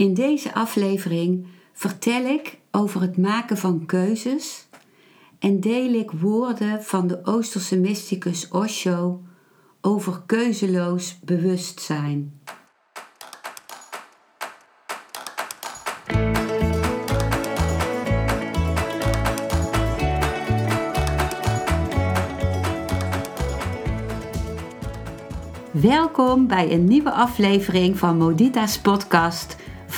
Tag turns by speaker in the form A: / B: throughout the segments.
A: In deze aflevering vertel ik over het maken van keuzes en deel ik woorden van de Oosterse mysticus Osho over keuzeloos bewustzijn. Welkom bij een nieuwe aflevering van Modita's podcast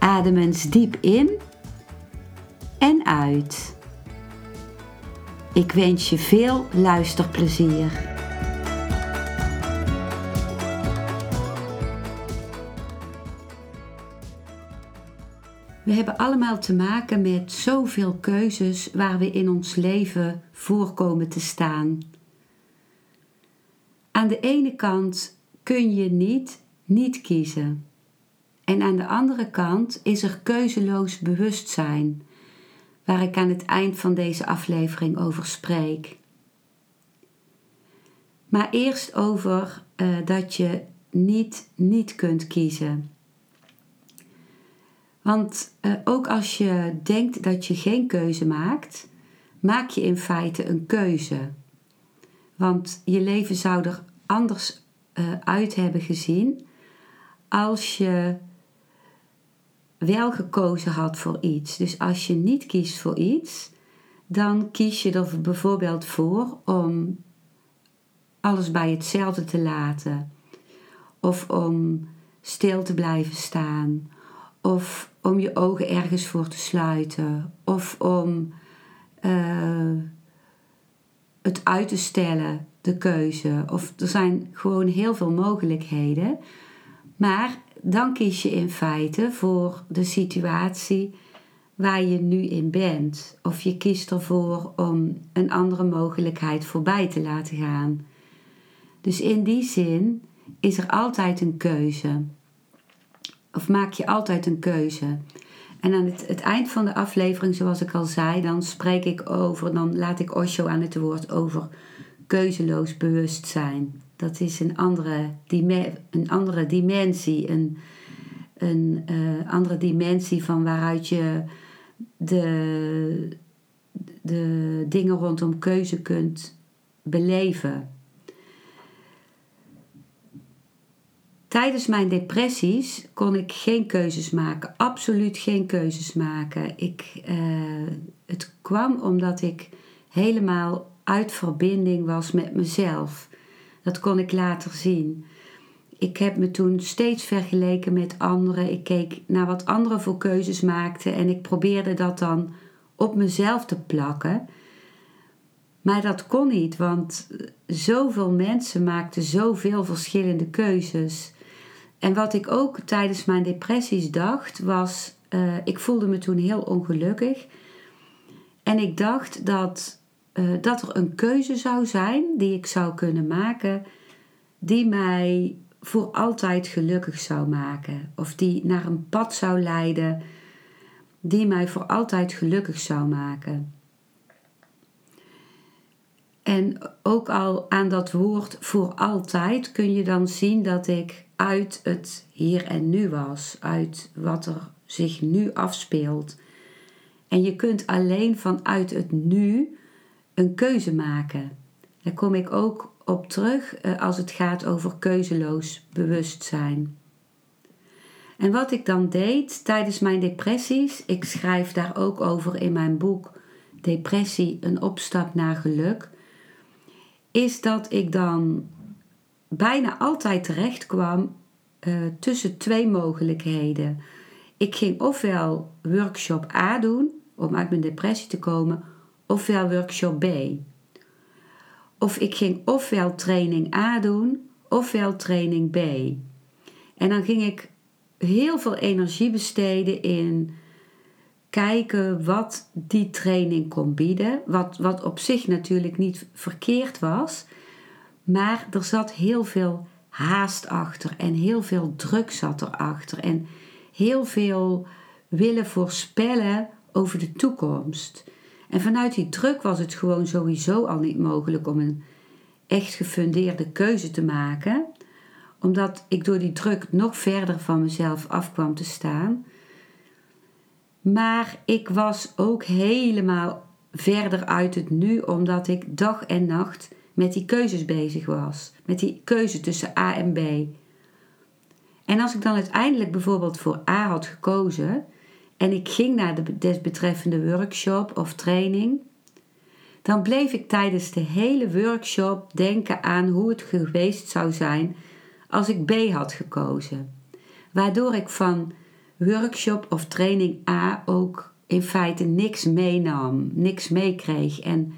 A: Adem eens diep in en uit. Ik wens je veel luisterplezier. We hebben allemaal te maken met zoveel keuzes waar we in ons leven voor komen te staan. Aan de ene kant kun je niet niet kiezen. En aan de andere kant is er keuzeloos bewustzijn, waar ik aan het eind van deze aflevering over spreek. Maar eerst over uh, dat je niet niet kunt kiezen. Want uh, ook als je denkt dat je geen keuze maakt, maak je in feite een keuze. Want je leven zou er anders uh, uit hebben gezien als je wel gekozen had voor iets. Dus als je niet kiest voor iets, dan kies je er bijvoorbeeld voor om alles bij hetzelfde te laten. Of om stil te blijven staan. Of om je ogen ergens voor te sluiten. Of om uh, het uit te stellen, de keuze. Of er zijn gewoon heel veel mogelijkheden. Maar dan kies je in feite voor de situatie waar je nu in bent. Of je kiest ervoor om een andere mogelijkheid voorbij te laten gaan. Dus in die zin is er altijd een keuze. Of maak je altijd een keuze. En aan het, het, eind van de aflevering, zoals ik al zei, dan spreek ik over, dan laat ik Osho aan het woord over keuzeloos bewustzijn. Dat is een andere, een andere dimensie, een, een uh, andere dimensie van waaruit je de, de dingen rondom keuze kunt beleven. Tijdens mijn depressies kon ik geen keuzes maken, absoluut geen keuzes maken. Ik, uh, het kwam omdat ik helemaal uit verbinding was met mezelf. Dat kon ik later zien. Ik heb me toen steeds vergeleken met anderen. Ik keek naar wat anderen voor keuzes maakten en ik probeerde dat dan op mezelf te plakken. Maar dat kon niet, want zoveel mensen maakten zoveel verschillende keuzes. En wat ik ook tijdens mijn depressies dacht, was: uh, ik voelde me toen heel ongelukkig. En ik dacht dat, uh, dat er een keuze zou zijn die ik zou kunnen maken, die mij voor altijd gelukkig zou maken. Of die naar een pad zou leiden, die mij voor altijd gelukkig zou maken. En ook al aan dat woord voor altijd kun je dan zien dat ik uit het hier en nu was, uit wat er zich nu afspeelt. En je kunt alleen vanuit het nu een keuze maken. Daar kom ik ook op terug eh, als het gaat over keuzeloos bewustzijn. En wat ik dan deed tijdens mijn depressies, ik schrijf daar ook over in mijn boek Depressie, een opstap naar geluk, is dat ik dan bijna altijd terecht kwam uh, tussen twee mogelijkheden. Ik ging ofwel workshop A doen om uit mijn depressie te komen, ofwel workshop B. Of ik ging ofwel training A doen, ofwel training B. En dan ging ik heel veel energie besteden in kijken wat die training kon bieden. Wat, wat op zich natuurlijk niet verkeerd was. Maar er zat heel veel haast achter en heel veel druk zat erachter. En heel veel willen voorspellen over de toekomst. En vanuit die druk was het gewoon sowieso al niet mogelijk om een echt gefundeerde keuze te maken, omdat ik door die druk nog verder van mezelf af kwam te staan. Maar ik was ook helemaal verder uit het nu, omdat ik dag en nacht met die keuzes bezig was. Met die keuze tussen A en B. En als ik dan uiteindelijk bijvoorbeeld voor A had gekozen en ik ging naar de desbetreffende workshop of training, dan bleef ik tijdens de hele workshop denken aan hoe het geweest zou zijn als ik B had gekozen. Waardoor ik van workshop of training A ook in feite niks meenam, niks meekreeg en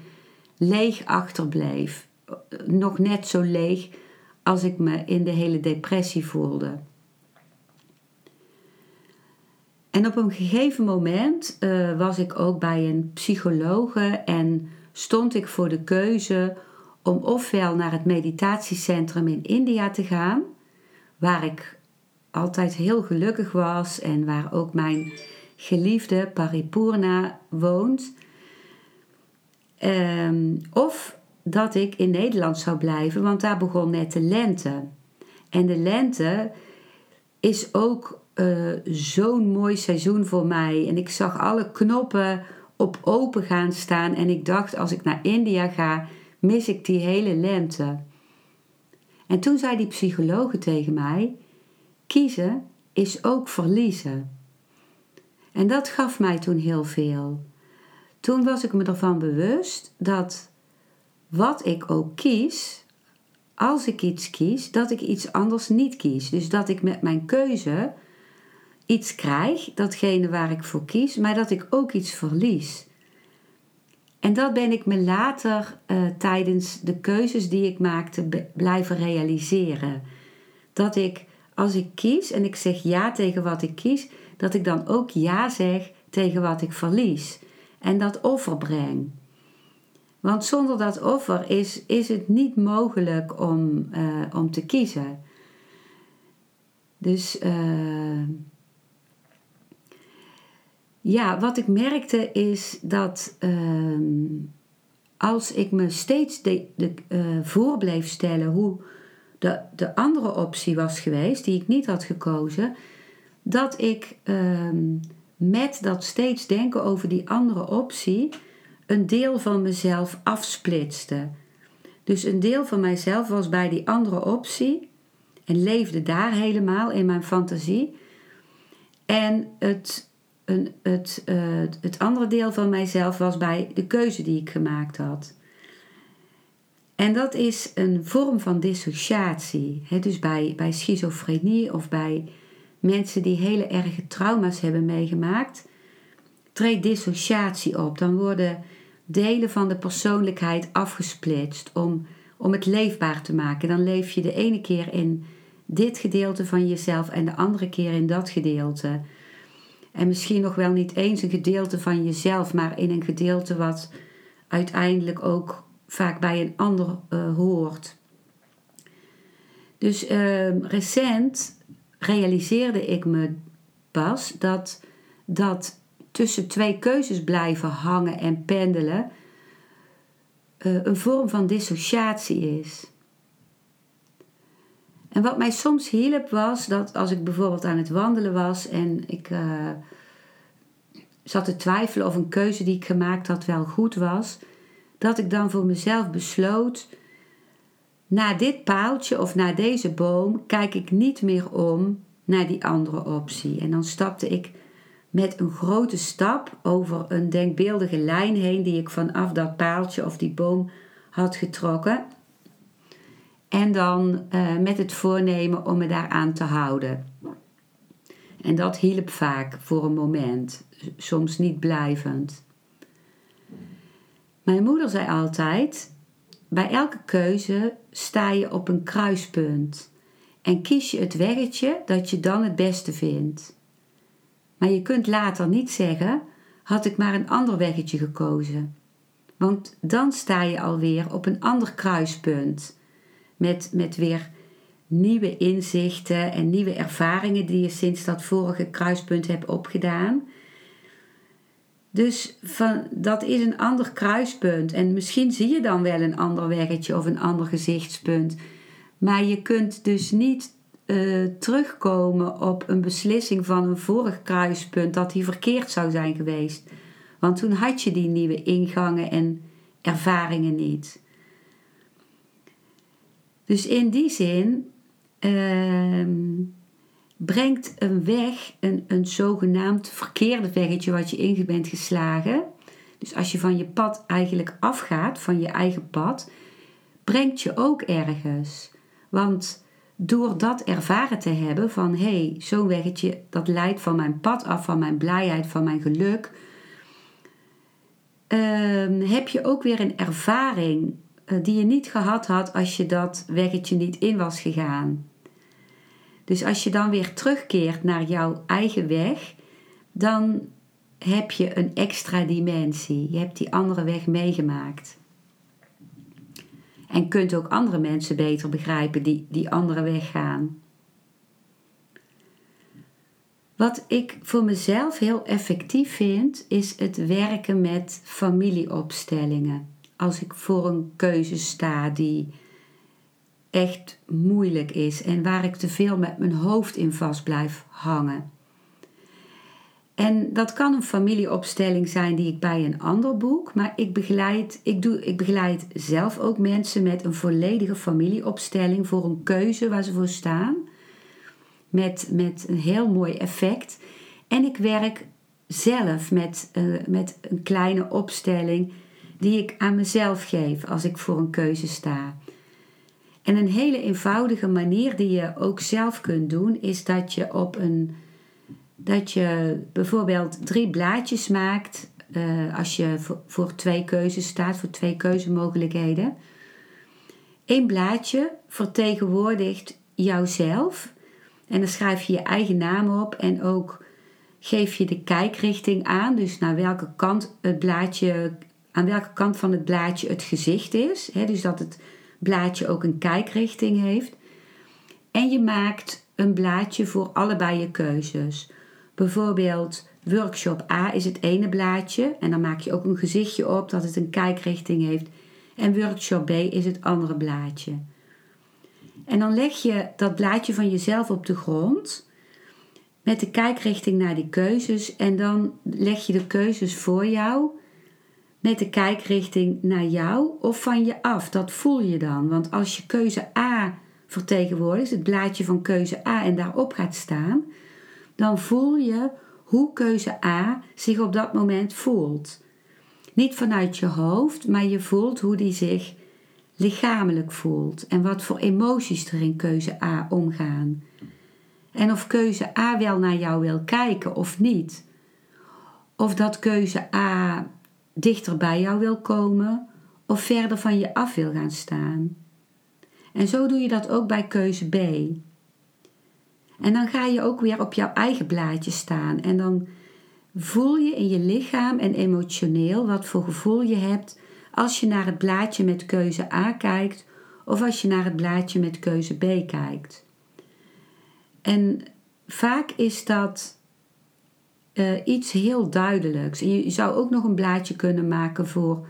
A: leeg achterbleef. Nog net zo leeg als ik me in de hele depressie voelde. En op een gegeven moment uh, was ik ook bij een psychologe en stond ik voor de keuze om ofwel naar het meditatiecentrum in India te gaan, waar ik altijd heel gelukkig was en waar ook mijn geliefde Paripurna woont. Um, of dat ik in Nederland zou blijven, want daar begon net de lente. En de lente is ook uh, zo'n mooi seizoen voor mij. En ik zag alle knoppen op open gaan staan. En ik dacht, als ik naar India ga, mis ik die hele lente. En toen zei die psycholoog tegen mij: kiezen is ook verliezen. En dat gaf mij toen heel veel. Toen was ik me ervan bewust dat wat ik ook kies, als ik iets kies, dat ik iets anders niet kies. Dus dat ik met mijn keuze iets krijg, datgene waar ik voor kies, maar dat ik ook iets verlies. En dat ben ik me later uh, tijdens de keuzes die ik maakte blijven realiseren. Dat ik als ik kies en ik zeg ja tegen wat ik kies, dat ik dan ook ja zeg tegen wat ik verlies. En dat offer breng. Want zonder dat offer is, is het niet mogelijk om, uh, om te kiezen. Dus uh, ja, wat ik merkte is dat ehm, als ik me steeds de, de, uh, voor bleef stellen hoe de, de andere optie was geweest, die ik niet had gekozen, dat ik ehm, met dat steeds denken over die andere optie een deel van mezelf afsplitste. Dus een deel van mijzelf was bij die andere optie en leefde daar helemaal in mijn fantasie. En het het, uh, het andere deel van mijzelf was bij de keuze die ik gemaakt had. En dat is een vorm van dissociatie. Dus bij, bij schizofrenie of bij mensen die hele erge trauma's hebben meegemaakt, treedt dissociatie op. Dan worden delen van de persoonlijkheid afgesplitst om, om het leefbaar te maken. Dan leef je de ene keer in dit gedeelte van jezelf en de andere keer in dat gedeelte. En misschien nog wel niet eens een gedeelte van jezelf, maar in een gedeelte wat uiteindelijk ook vaak bij een ander uh, hoort. Dus uh, recent realiseerde ik me pas dat dat tussen twee keuzes blijven hangen en pendelen uh, een vorm van dissociatie is. En wat mij soms hielp was dat als ik bijvoorbeeld aan het wandelen was en ik uh, zat te twijfelen of een keuze die ik gemaakt had wel goed was, dat ik dan voor mezelf besloot: naar dit paaltje of naar deze boom kijk ik niet meer om naar die andere optie. En dan stapte ik met een grote stap over een denkbeeldige lijn heen die ik vanaf dat paaltje of die boom had getrokken. En dan uh, met het voornemen om me daaraan te houden. En dat hielp vaak voor een moment, soms niet blijvend. Mijn moeder zei altijd: bij elke keuze sta je op een kruispunt en kies je het weggetje dat je dan het beste vindt. Maar je kunt later niet zeggen: had ik maar een ander weggetje gekozen. Want dan sta je alweer op een ander kruispunt. Met, met weer nieuwe inzichten en nieuwe ervaringen die je sinds dat vorige kruispunt hebt opgedaan. Dus van, dat is een ander kruispunt. En misschien zie je dan wel een ander weggetje of een ander gezichtspunt. Maar je kunt dus niet uh, terugkomen op een beslissing van een vorig kruispunt dat die verkeerd zou zijn geweest. Want toen had je die nieuwe ingangen en ervaringen niet. Dus in die zin uh, brengt een weg, een, een zogenaamd verkeerde weggetje wat je in bent geslagen. Dus als je van je pad eigenlijk afgaat, van je eigen pad, brengt je ook ergens. Want door dat ervaren te hebben van hé, hey, zo'n weggetje dat leidt van mijn pad af, van mijn blijheid, van mijn geluk, ehm, heb je ook weer een ervaring die je niet gehad had als je dat weggetje niet in was gegaan. Dus als je dan weer terugkeert naar jouw eigen weg, dan heb je een extra dimensie. Je hebt die andere weg meegemaakt. En kunt ook andere mensen beter begrijpen die die andere weg gaan. Wat ik voor mezelf heel effectief vind, is het werken met familieopstellingen. Als ik voor een keuze sta die echt moeilijk is en waar ik te veel met mijn hoofd in vast blijf hangen. En dat kan een familieopstelling zijn die ik bij een ander boek, maar ik begeleid, ik doe, ik begeleid zelf ook mensen met een volledige familieopstelling voor een keuze waar ze voor staan. Met, met een heel mooi effect. En ik werk zelf met, uh, met een kleine opstelling die ik aan mezelf geef als ik voor een keuze sta. En een hele eenvoudige manier die je ook zelf kunt doen, is dat je op een dat je bijvoorbeeld drie blaadjes maakt uh, als je voor, voor, twee keuzes staat, voor twee keuzemogelijkheden. Eén blaadje vertegenwoordigt jouzelf en dan schrijf je je eigen naam op en ook geef je de kijkrichting aan, dus naar welke kant het blaadje, aan welke kant van het blaadje het gezicht is. Hè, dus dat het blaadje ook een kijkrichting heeft. En je maakt een blaadje voor allebei je keuzes. Bijvoorbeeld workshop A is het ene blaadje en dan maak je ook een gezichtje op dat het een kijkrichting heeft. En workshop B is het andere blaadje. En dan leg je dat blaadje van jezelf op de grond met de kijkrichting naar die keuzes en dan leg je de keuzes voor jou met de kijkrichting naar jou of van je af. Dat voel je dan. Want als je keuze A vertegenwoordigt, het blaadje van keuze A en daarop gaat staan, dan voel je hoe keuze A zich op dat moment voelt. Niet vanuit je hoofd, maar je voelt hoe die zich lichamelijk voelt en wat voor emoties er in keuze A omgaan. En of keuze A wel naar jou wil kijken of niet. Of dat keuze A dichter bij jou wil komen of verder van je af wil gaan staan. En zo doe je dat ook bij keuze B. En dan ga je ook weer op jouw eigen blaadje staan. En dan voel je in je lichaam en emotioneel wat voor gevoel je hebt als je naar het blaadje met keuze A kijkt of als je naar het blaadje met keuze B kijkt. En vaak is dat uh, iets heel duidelijks. En je zou ook nog een blaadje kunnen maken voor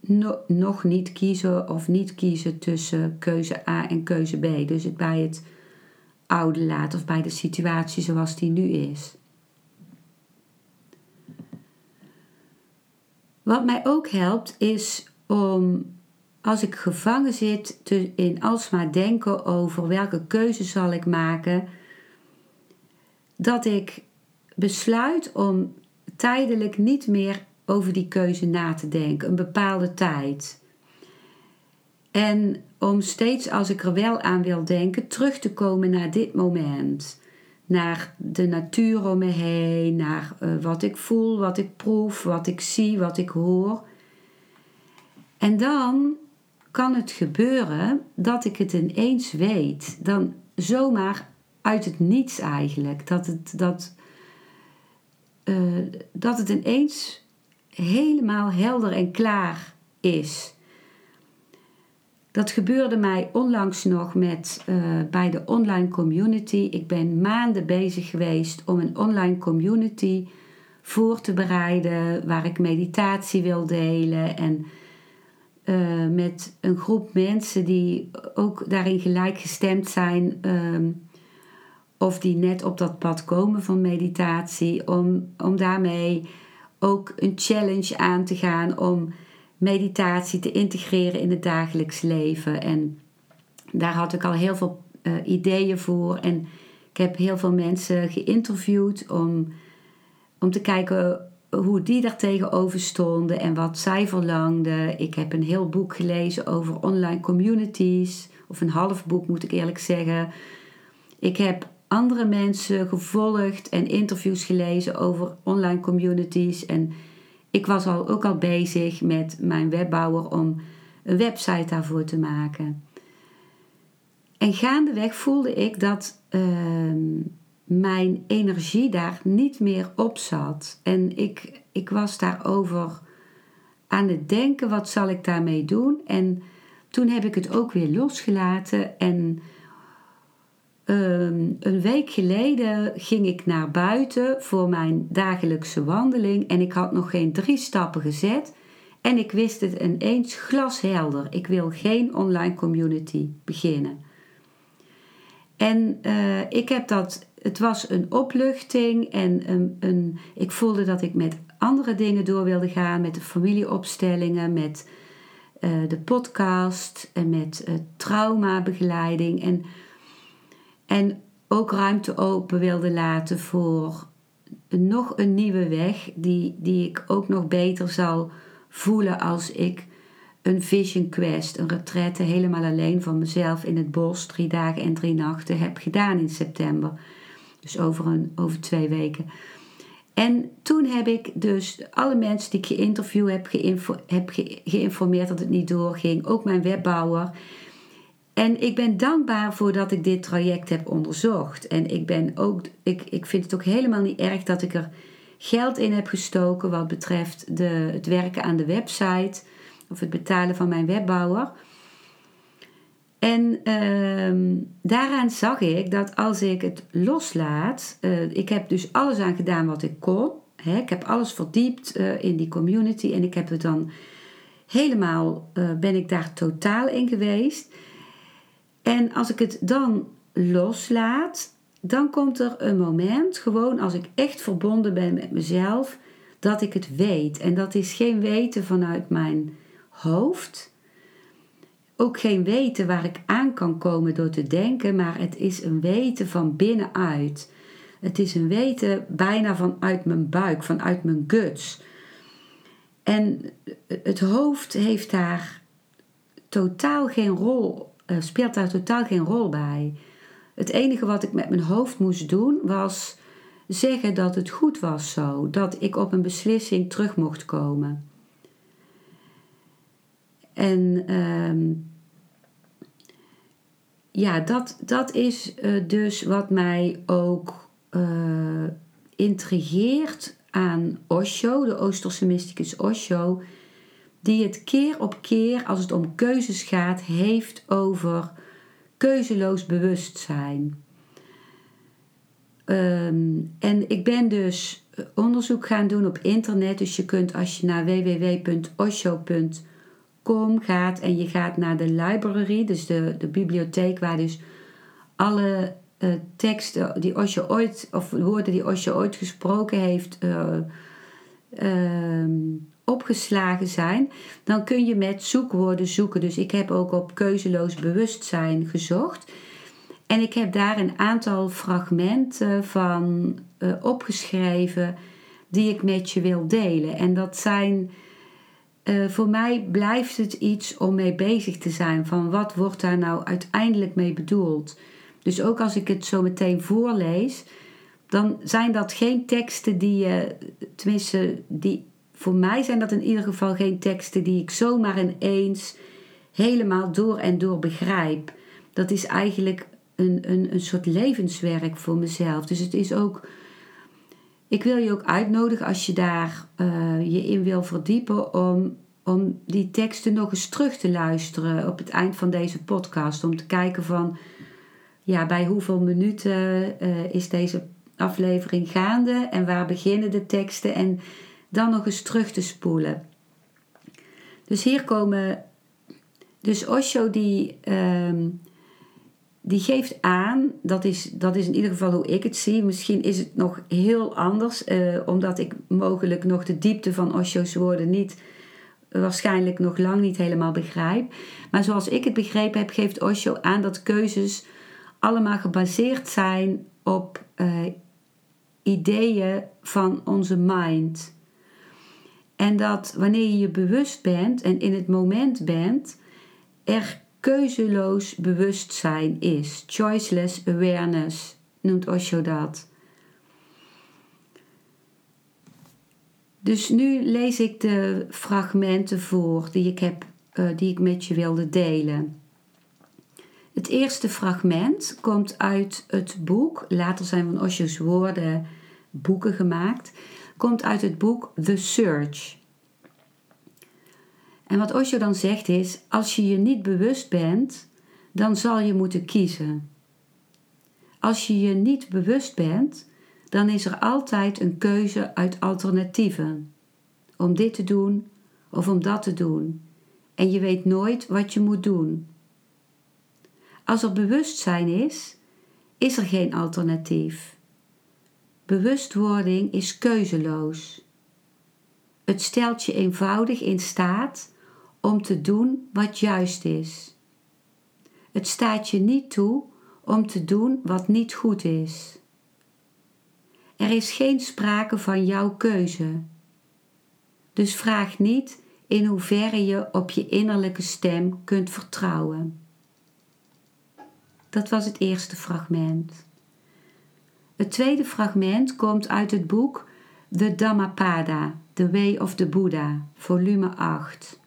A: no, nog niet kiezen of niet kiezen tussen keuze A en keuze B. Dus het bij het oude laat of bij de situatie zoals die nu is. Wat mij ook helpt is om als ik gevangen zit in alsmaar denken over welke keuze zal ik maken, dat ik besluit om tijdelijk niet meer over die keuze na te denken, een bepaalde tijd. En om steeds als ik er wel aan wil denken, terug te komen naar dit moment. Naar de natuur om me heen, naar uh, wat ik voel, wat ik proef, wat ik zie, wat ik hoor. En dan kan het gebeuren dat ik het ineens weet. Dan zomaar uit het niets eigenlijk. Dat, het, dat eh, dat het ineens helemaal helder en klaar is. Dat gebeurde mij onlangs nog met, uh, bij de online community. Ik ben maanden bezig geweest om een online community voor te bereiden, waar ik meditatie wil delen en uh, met een groep mensen die ook daarin gelijkgestemd zijn. Uh, of die net op dat pad komen van meditatie, om, om daarmee ook een challenge aan te gaan om meditatie te integreren in het dagelijks leven. En daar had ik al heel veel uh, ideeën voor. En ik heb heel veel mensen geïnterviewd om, om te kijken hoe die daar tegenover stonden en wat zij verlangden. Ik heb een heel boek gelezen over online communities, of een half boek moet ik eerlijk zeggen. Ik heb andere mensen gevolgd en interviews gelezen over online communities. En ik was al, ook al bezig met mijn webbouwer om een website daarvoor te maken. En gaandeweg voelde ik dat ehm, mijn energie daar niet meer op zat. En ik, ik was daarover aan het denken, wat zal ik daarmee doen? En toen heb ik het ook weer losgelaten en Ehm, een week geleden ging ik naar buiten voor mijn dagelijkse wandeling en ik had nog geen drie stappen gezet en ik wist het ineens glashelder. Ik wil geen online community beginnen. En uh, ik heb dat, het was een opluchting en een, een, ik voelde dat ik met andere dingen door wilde gaan, met de familieopstellingen, met uh, de podcast en met uh, traumabegeleiding. En en ook ruimte open wilde laten voor nog een nieuwe weg, die, die ik ook nog beter zal voelen als ik een vision quest, een retraite helemaal alleen van mezelf in het bos, drie dagen en drie nachten, heb gedaan in september. Dus over, een, over twee weken. En toen heb ik dus alle mensen die ik geïnterviewd heb, geïnfo, heb geïnformeerd dat het niet doorging. Ook mijn webbouwer. En ik ben dankbaar voor dat ik dit traject heb onderzocht. En ik, ben ook, ik, ik vind het ook helemaal niet erg dat ik er geld in heb gestoken wat betreft de, het werken aan de website of het betalen van mijn webbouwer. En uh, daaraan zag ik dat als ik het loslaat, uh, ik heb dus alles aan gedaan wat ik kon. Hè, ik heb alles verdiept uh, in die community en ik heb het dan helemaal, uh, ben ik daar totaal in geweest. En als ik het dan loslaat, dan komt er een moment, gewoon als ik echt verbonden ben met mezelf, dat ik het weet. En dat is geen weten vanuit mijn hoofd. Ook geen weten waar ik aan kan komen door te denken, maar het is een weten van binnenuit. Het is een weten bijna vanuit mijn buik, vanuit mijn guts. En het hoofd heeft daar totaal geen rol uh, speelt daar totaal geen rol bij. Het enige wat ik met mijn hoofd moest doen was zeggen dat het goed was zo, dat ik op een beslissing terug mocht komen. En uh, ja, dat, dat is uh, dus wat mij ook uh, intrigeert aan Osho, de Oosterse mysticus Osho die het keer op keer als het om keuzes gaat heeft over keuzeloos bewustzijn. Um, en ik ben dus onderzoek gaan doen op internet. Dus je kunt als je naar www.osho.com gaat en je gaat naar de library, dus de, de bibliotheek waar dus alle uh, teksten die Osho ooit, of woorden die Osho ooit gesproken heeft, uh, opgeslagen zijn, dan kun je met zoekwoorden zoeken. Dus ik heb ook op keuzeloos bewustzijn gezocht. En ik heb daar een aantal fragmenten van uh, opgeschreven die ik met je wil delen. En dat zijn, uh, voor mij blijft het iets om mee bezig te zijn. Van wat wordt daar nou uiteindelijk mee bedoeld? Dus ook als ik het zo meteen voorlees, dan zijn dat geen teksten die je, tenminste, die voor mij zijn dat in ieder geval geen teksten die ik zomaar ineens helemaal door en door begrijp. Dat is eigenlijk een, een, een soort levenswerk voor mezelf. Dus het is ook ik wil je ook uitnodigen als je daar uh, je in wil verdiepen om, om die teksten nog eens terug te luisteren op het eind van deze podcast. Om te kijken van ja, bij hoeveel minuten uh, is deze aflevering gaande en waar beginnen de teksten en dan nog eens terug te spoelen. Dus hier komen. Dus Osho die, uh, die geeft aan, dat is, dat is in ieder geval hoe ik het zie. Misschien is het nog heel anders, uh, omdat ik mogelijk nog de diepte van Osho's woorden niet, waarschijnlijk nog lang niet helemaal begrijp. Maar zoals ik het begrepen heb, geeft Osho aan dat keuzes allemaal gebaseerd zijn op uh, ideeën van onze mind. En dat wanneer je je bewust bent en in het moment bent, er keuzeloos bewustzijn is. Choiceless awareness noemt Osho dat. Dus nu lees ik de fragmenten voor die ik, heb, uh, die ik met je wilde delen. Het eerste fragment komt uit het boek, later zijn van Osho's woorden boeken gemaakt, komt uit het boek The Search. En wat Osho dan zegt is: als je je niet bewust bent, dan zal je moeten kiezen. Als je je niet bewust bent, dan is er altijd een keuze uit alternatieven. Om dit te doen of om dat te doen. En je weet nooit wat je moet doen. Als er bewustzijn is, is er geen alternatief. Bewustwording is keuzeloos. Het stelt je eenvoudig in staat om te doen wat juist is. Het staat je niet toe om te doen wat niet goed is. Er is geen sprake van jouw keuze. Dus vraag niet in hoeverre je op je innerlijke stem kunt vertrouwen. Dat was het eerste fragment. Het tweede fragment komt uit het boek The Dhammapada, The Way of the Buddha, volume 8.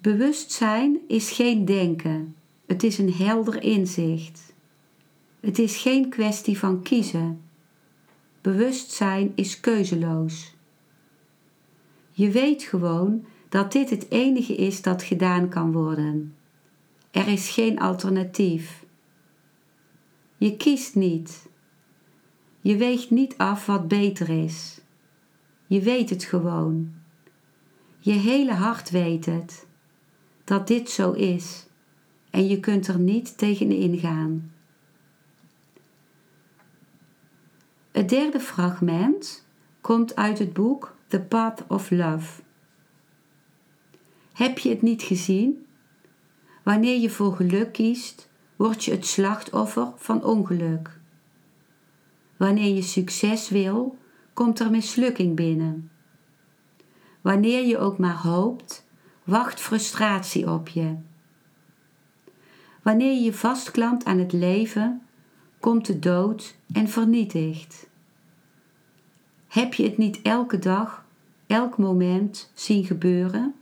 A: Bewustzijn is geen denken, het is een helder inzicht. Het is geen kwestie van kiezen. Bewustzijn is keuzeloos. Je weet gewoon dat dit het enige is dat gedaan kan worden. Er is geen alternatief. Je kiest niet. Je weegt niet af wat beter is. Je weet het gewoon. Je hele hart weet het dat dit zo is en je kunt er niet tegen ingaan. Het derde fragment komt uit het boek The Path of Love. Heb je het niet gezien? Wanneer je voor geluk kiest, word je het slachtoffer van ongeluk. Wanneer je succes wil, komt er mislukking binnen. Wanneer je ook maar hoopt, wacht frustratie op je. Wanneer je vastklampt aan het leven, komt de dood en vernietigt. Heb je het niet elke dag, elk moment zien gebeuren?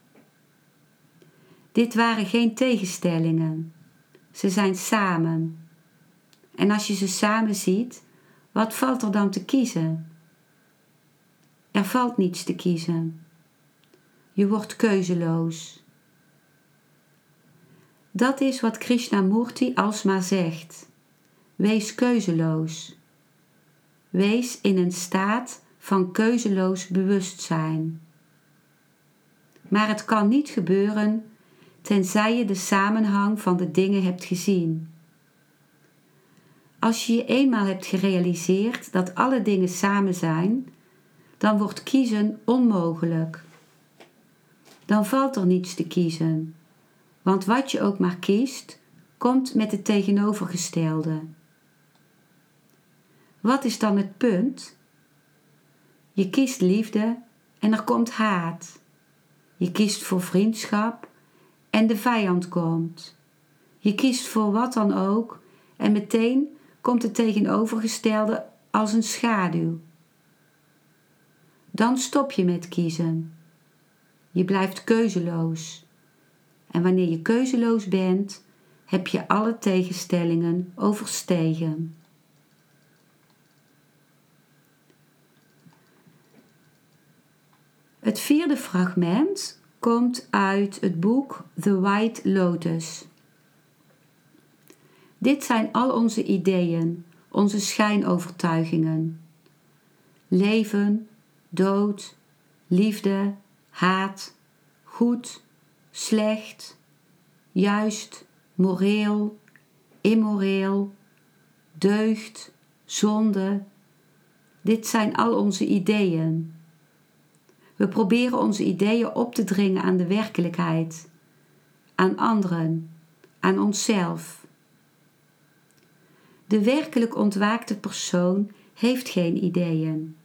A: Dit waren geen tegenstellingen. Ze zijn samen. En als je ze samen ziet, wat valt er dan te kiezen? Er valt niets te kiezen. Je wordt keuzeloos. Dat is wat Krishnamurti alsmaar zegt. Wees keuzeloos. Wees in een staat van keuzeloos bewustzijn. Maar het kan niet gebeuren tenzij je de samenhang van de dingen hebt gezien. Als je je eenmaal hebt gerealiseerd dat alle dingen samen zijn, dan wordt kiezen onmogelijk. Dan valt er niets te kiezen, want wat je ook maar kiest, komt met het tegenovergestelde. Wat is dan het punt? Je kiest liefde en er komt haat. Je kiest voor vriendschap en de vijand komt. Je kiest voor wat dan ook en meteen komt het tegenovergestelde als een schaduw. Dan stop je met kiezen. Je blijft keuzeloos. En wanneer je keuzeloos bent, heb je alle tegenstellingen overstegen. Het vierde fragment komt uit het boek The White Lotus. Dit zijn al onze ideeën, onze schijnovertuigingen. Leven, dood, liefde, haat, goed, slecht, juist, moreel, immoreel, deugd, zonde. Dit zijn al onze ideeën. We proberen onze ideeën op te dringen aan de werkelijkheid, aan anderen, aan onszelf. De werkelijk ontwaakte persoon heeft geen ideeën.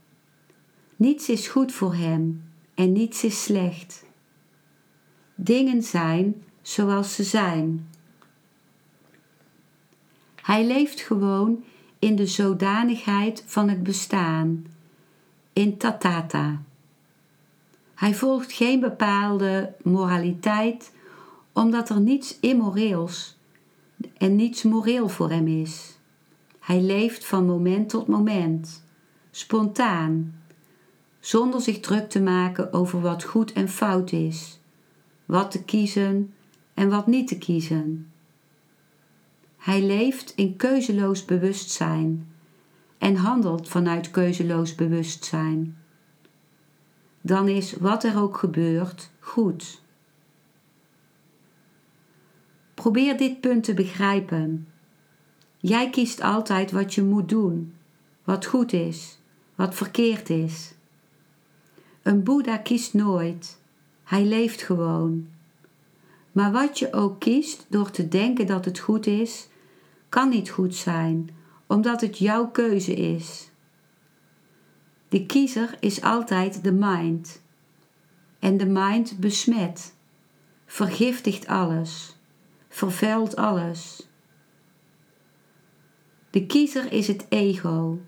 A: Niets is goed voor hem en niets is slecht. Dingen zijn zoals ze zijn. Hij leeft gewoon in de zodanigheid van het bestaan, in tatata. Hij volgt geen bepaalde moraliteit, omdat er niets immoreels en niets moreel voor hem is. Hij leeft van moment tot moment, spontaan, zonder zich druk te maken over wat goed en fout is, wat te kiezen en wat niet te kiezen. Hij leeft in keuzeloos bewustzijn en handelt vanuit keuzeloos bewustzijn. Dan is wat er ook gebeurt goed. Probeer dit punt te begrijpen. Jij kiest altijd wat je moet doen, wat goed is, wat verkeerd is. Een Boeddha kiest nooit, hij leeft gewoon. Maar wat je ook kiest door te denken dat het goed is, kan niet goed zijn, omdat het jouw keuze is. De kiezer is altijd de mind. En de mind besmet, vergiftigt alles, vervuilt alles. De kiezer is het ego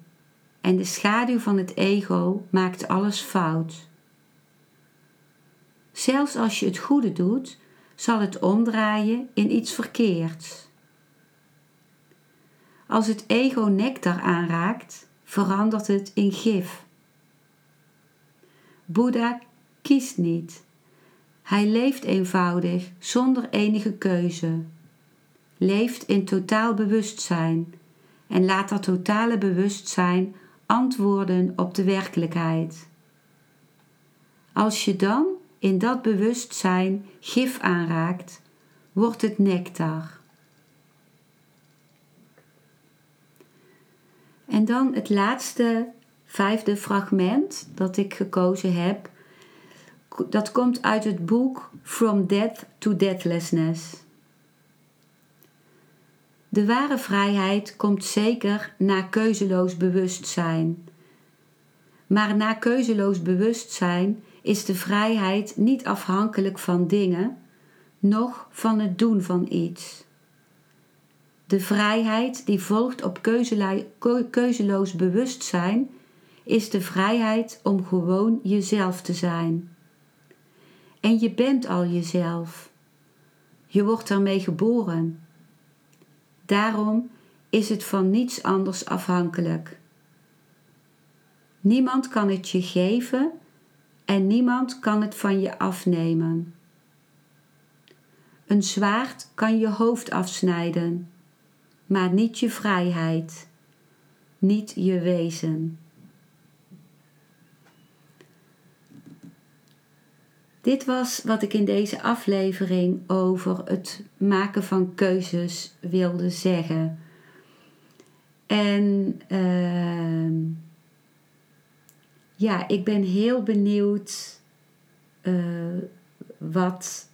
A: en de schaduw van het ego maakt alles fout. Zelfs als je het goede doet, zal het omdraaien in iets verkeerds. Als het ego nectar aanraakt, verandert het in gif. Boeddha kiest niet. Hij leeft eenvoudig, zonder enige keuze. Leeft in totaal bewustzijn en laat dat totale bewustzijn antwoorden op de werkelijkheid. Als je dan in dat bewustzijn gif aanraakt, wordt het nectar. En dan het laatste vijfde fragment dat ik gekozen heb. Dat komt uit het boek From Death to Deathlessness. De ware vrijheid komt zeker na keuzeloos bewustzijn. Maar na keuzeloos bewustzijn is de vrijheid niet afhankelijk van dingen, noch van het doen van iets. De vrijheid die volgt op keuzeloos bewustzijn is de vrijheid om gewoon jezelf te zijn. En je bent al jezelf. Je wordt ermee geboren. Daarom is het van niets anders afhankelijk. Niemand kan het je geven en niemand kan het van je afnemen. Een zwaard kan je hoofd afsnijden maar niet je vrijheid, niet je wezen. Dit was wat ik in deze aflevering over het maken van keuzes wilde zeggen. En uh, ja, ik ben heel benieuwd uh, wat,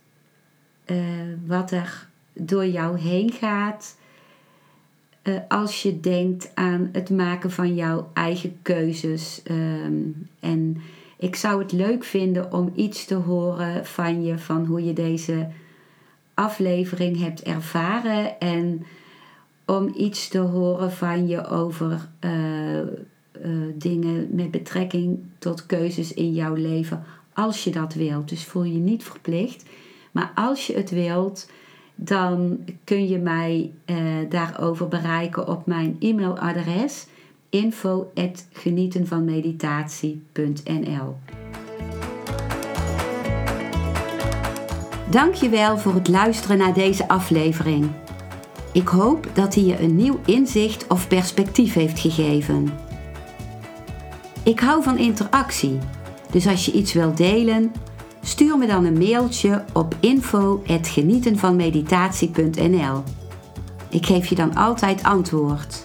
A: uh, wat er door jou heen gaat. Eh, als je denkt aan het maken van jouw eigen keuzes. Ehm, en ik zou het leuk vinden om iets te horen van je, van hoe je deze aflevering hebt ervaren. En om iets te horen van je over uh, uh, dingen met betrekking tot keuzes in jouw leven. Als je dat wilt. Dus voel je niet verplicht. Maar als je het wilt dan kun je mij uh, daarover bereiken op mijn e-mailadres info@genietenvanmeditatie.nl. Dankjewel voor het luisteren naar deze aflevering. Ik hoop dat hij je een nieuw inzicht of perspectief heeft gegeven. Ik hou van interactie, dus als je iets wilt delen, stuur me dan een mailtje op info.genietenvanmeditatie.nl. Ik geef je dan altijd antwoord.